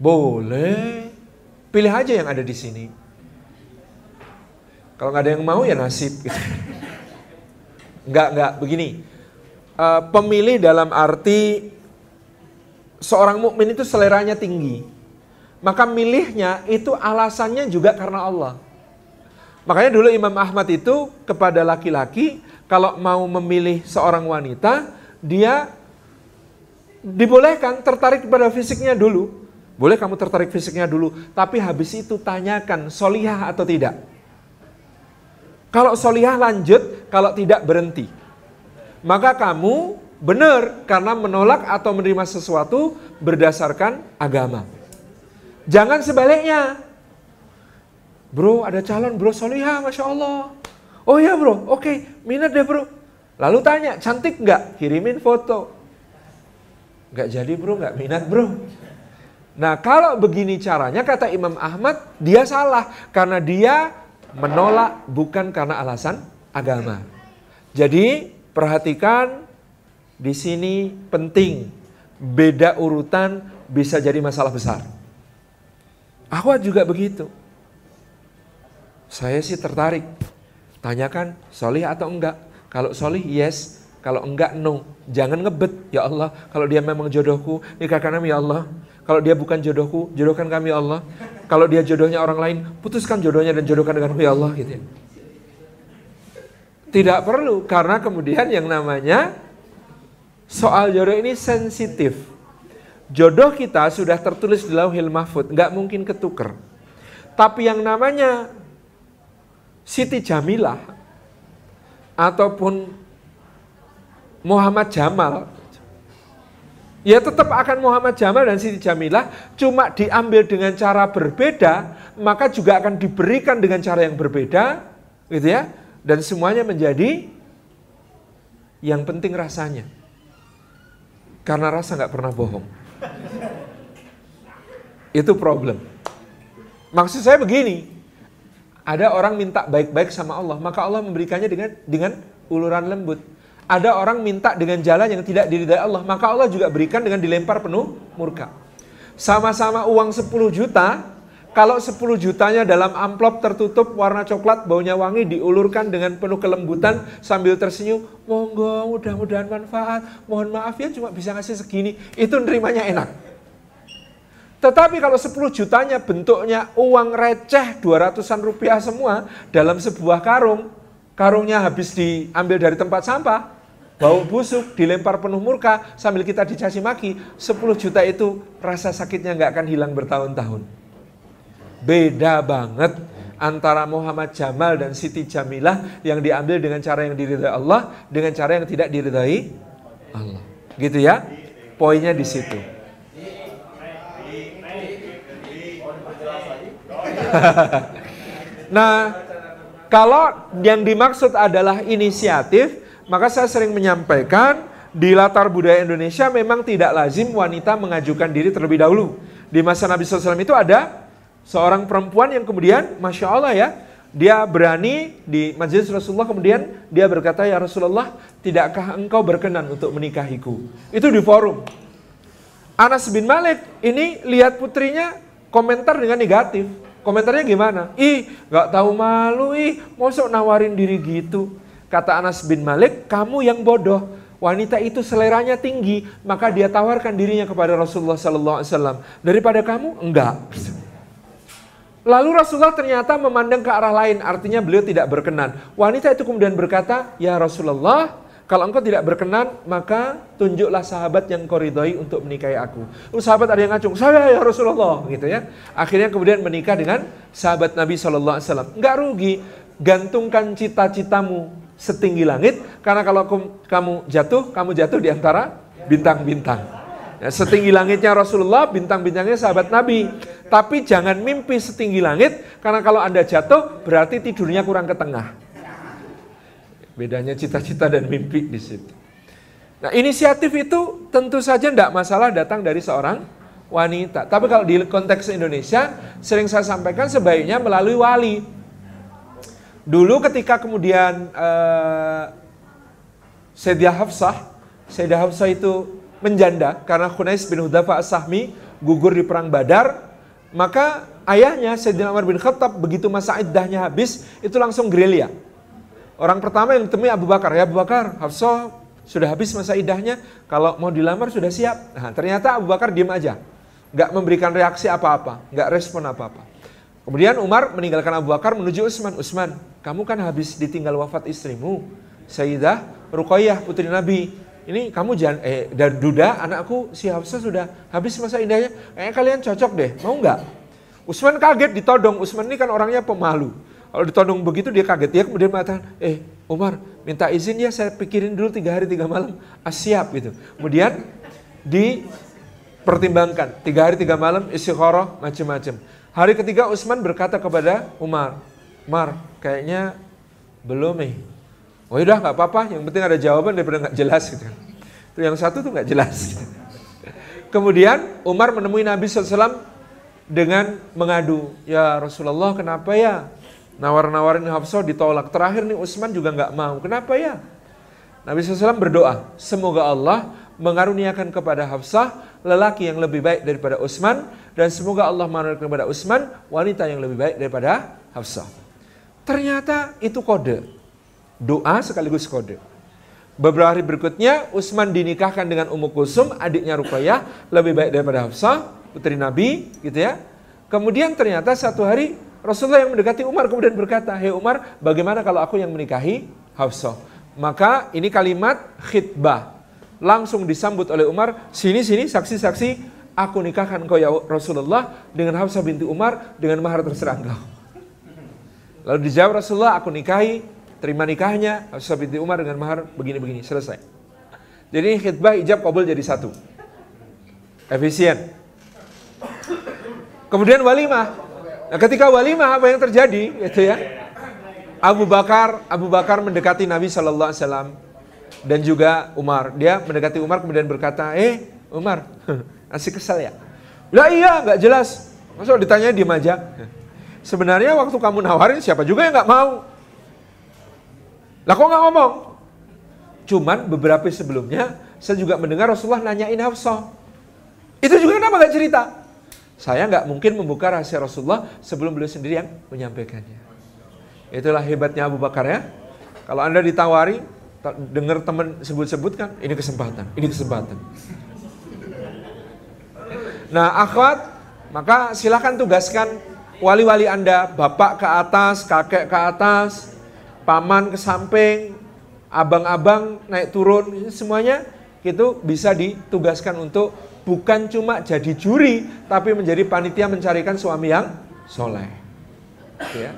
Boleh. Pilih aja yang ada di sini. Kalau nggak ada yang mau ya nasib gitu. Enggak, enggak, begini. Uh, pemilih dalam arti seorang mukmin itu seleranya tinggi. Maka milihnya itu alasannya juga karena Allah. Makanya dulu Imam Ahmad itu kepada laki-laki kalau mau memilih seorang wanita, dia dibolehkan tertarik pada fisiknya dulu. Boleh kamu tertarik fisiknya dulu, tapi habis itu tanyakan solihah atau tidak. Kalau solihah lanjut, kalau tidak berhenti. Maka kamu benar karena menolak atau menerima sesuatu berdasarkan agama. Jangan sebaliknya. Bro, ada calon bro solihah, Masya Allah. Oh ya bro, oke, okay, minat deh bro. Lalu tanya, cantik nggak? Kirimin foto. Nggak jadi bro, nggak minat bro. Nah kalau begini caranya kata Imam Ahmad, dia salah. Karena dia menolak bukan karena alasan agama. Jadi perhatikan di sini penting. Beda urutan bisa jadi masalah besar. Ahwat juga begitu. Saya sih tertarik. Tanyakan solih atau enggak. Kalau solih yes, kalau enggak no. Jangan ngebet. Ya Allah, kalau dia memang jodohku, nikahkan kami ya Allah. Kalau dia bukan jodohku, jodohkan kami ya Allah. Kalau dia jodohnya orang lain, putuskan jodohnya dan jodohkan denganku ya Allah gitu ya. Tidak perlu karena kemudian yang namanya soal jodoh ini sensitif. Jodoh kita sudah tertulis di lauhil mahfud, nggak mungkin ketuker. Tapi yang namanya Siti Jamilah ataupun Muhammad Jamal ya tetap akan Muhammad Jamal dan Siti Jamilah cuma diambil dengan cara berbeda maka juga akan diberikan dengan cara yang berbeda gitu ya. Dan semuanya menjadi yang penting rasanya. Karena rasa nggak pernah bohong. Itu problem. Maksud saya begini ada orang minta baik-baik sama Allah, maka Allah memberikannya dengan dengan uluran lembut. Ada orang minta dengan jalan yang tidak diridai Allah, maka Allah juga berikan dengan dilempar penuh murka. Sama-sama uang 10 juta, kalau 10 jutanya dalam amplop tertutup warna coklat, baunya wangi, diulurkan dengan penuh kelembutan sambil tersenyum, monggo mudah-mudahan manfaat, mohon maaf ya cuma bisa ngasih segini, itu nerimanya enak. Tetapi kalau 10 jutanya bentuknya uang receh 200-an rupiah semua dalam sebuah karung, karungnya habis diambil dari tempat sampah, bau busuk, dilempar penuh murka, sambil kita dicaci maki, 10 juta itu rasa sakitnya nggak akan hilang bertahun-tahun. Beda banget antara Muhammad Jamal dan Siti Jamilah yang diambil dengan cara yang diridhai Allah, dengan cara yang tidak diridhai Allah. Gitu ya, poinnya di situ. nah, kalau yang dimaksud adalah inisiatif, maka saya sering menyampaikan di latar budaya Indonesia memang tidak lazim wanita mengajukan diri terlebih dahulu. Di masa Nabi SAW itu ada seorang perempuan yang kemudian, Masya Allah ya, dia berani di majelis Rasulullah kemudian dia berkata, Ya Rasulullah, tidakkah engkau berkenan untuk menikahiku? Itu di forum. Anas bin Malik ini lihat putrinya komentar dengan negatif. Komentarnya gimana? Ih, gak tahu malu, ih, mosok nawarin diri gitu. Kata Anas bin Malik, kamu yang bodoh. Wanita itu seleranya tinggi, maka dia tawarkan dirinya kepada Rasulullah Sallallahu Alaihi Wasallam. Daripada kamu, enggak. Lalu Rasulullah ternyata memandang ke arah lain, artinya beliau tidak berkenan. Wanita itu kemudian berkata, Ya Rasulullah, kalau engkau tidak berkenan, maka tunjuklah sahabat yang kau ridhoi untuk menikahi aku. Lalu sahabat ada yang ngacung, saya ya Rasulullah, gitu ya. Akhirnya kemudian menikah dengan sahabat Nabi Shallallahu Alaihi Wasallam. Enggak rugi, gantungkan cita-citamu setinggi langit, karena kalau kamu jatuh, kamu jatuh di antara bintang-bintang. Ya, setinggi langitnya Rasulullah, bintang-bintangnya sahabat Nabi. Tapi jangan mimpi setinggi langit, karena kalau anda jatuh, berarti tidurnya kurang ke tengah. Bedanya cita-cita dan mimpi di situ. Nah, inisiatif itu tentu saja tidak masalah datang dari seorang wanita. Tapi kalau di konteks Indonesia, sering saya sampaikan sebaiknya melalui wali. Dulu ketika kemudian uh, Sayyidah Hafsah, Sayyidah Hafsah itu menjanda karena Khunais bin Hudafa As-Sahmi gugur di perang Badar, maka ayahnya Sayyidina Umar bin Khattab begitu masa iddahnya habis itu langsung gerilya. Orang pertama yang ditemui Abu Bakar, ya Abu Bakar, Hafsah sudah habis masa iddahnya, kalau mau dilamar sudah siap. Nah, ternyata Abu Bakar diam aja, nggak memberikan reaksi apa-apa, nggak respon apa-apa. Kemudian Umar meninggalkan Abu Bakar menuju Utsman. Utsman, kamu kan habis ditinggal wafat istrimu, Sayyidah Ruqayyah putri Nabi. Ini kamu jangan eh dan duda anakku si Hafsah sudah habis masa indahnya. Kayaknya kalian cocok deh mau nggak? Usman kaget ditodong. Usman ini kan orangnya pemalu. Kalau ditodong begitu dia kaget. Dia kemudian mengatakan eh Umar minta izin ya saya pikirin dulu tiga hari tiga malam. Ah, siap gitu. Kemudian dipertimbangkan. Tiga hari tiga malam istikharah macam-macam. Hari ketiga Usman berkata kepada Umar Umar kayaknya belum nih Oh udah nggak apa-apa, yang penting ada jawaban daripada nggak jelas gitu. Itu yang satu tuh nggak jelas. Gitu. Kemudian Umar menemui Nabi SAW dengan mengadu, ya Rasulullah kenapa ya nawar-nawarin Hafsah ditolak. Terakhir nih Utsman juga nggak mau, kenapa ya? Nabi SAW berdoa, semoga Allah mengaruniakan kepada Hafsah lelaki yang lebih baik daripada Utsman dan semoga Allah mengaruniakan kepada Utsman wanita yang lebih baik daripada Hafsah. Ternyata itu kode doa sekaligus kode. Beberapa hari berikutnya Utsman dinikahkan dengan Ummu Kulsum, adiknya Ruqayyah, lebih baik daripada Hafsah, putri Nabi, gitu ya. Kemudian ternyata satu hari Rasulullah yang mendekati Umar kemudian berkata, "Hei Umar, bagaimana kalau aku yang menikahi Hafsah?" Maka ini kalimat khitbah. Langsung disambut oleh Umar, "Sini sini saksi-saksi, aku nikahkan kau ya Rasulullah dengan Hafsah binti Umar dengan mahar terserah engkau." Lalu dijawab Rasulullah, "Aku nikahi terima nikahnya Hafsah binti Umar dengan mahar begini-begini, selesai. Jadi khidbah ijab kabul jadi satu. Efisien. Kemudian walimah. Nah, ketika walimah apa yang terjadi? Itu ya. Abu Bakar, Abu Bakar mendekati Nabi Shallallahu Alaihi Wasallam dan juga Umar. Dia mendekati Umar kemudian berkata, eh Umar, masih kesal ya? Lah iya, nggak jelas. Masa ditanya diem aja. Sebenarnya waktu kamu nawarin siapa juga yang nggak mau. Lah kok nggak ngomong? Cuman beberapa sebelumnya saya juga mendengar Rasulullah nanyain Hafsah. Itu juga kenapa nggak cerita? Saya nggak mungkin membuka rahasia Rasulullah sebelum beliau sendiri yang menyampaikannya. Itulah hebatnya Abu Bakar ya. Kalau anda ditawari, dengar teman sebut-sebut kan, ini kesempatan, ini kesempatan. Nah akhwat, maka silakan tugaskan wali-wali anda, bapak ke atas, kakek ke atas, paman ke samping, abang-abang naik turun, semuanya itu bisa ditugaskan untuk bukan cuma jadi juri, tapi menjadi panitia mencarikan suami yang soleh. Ya.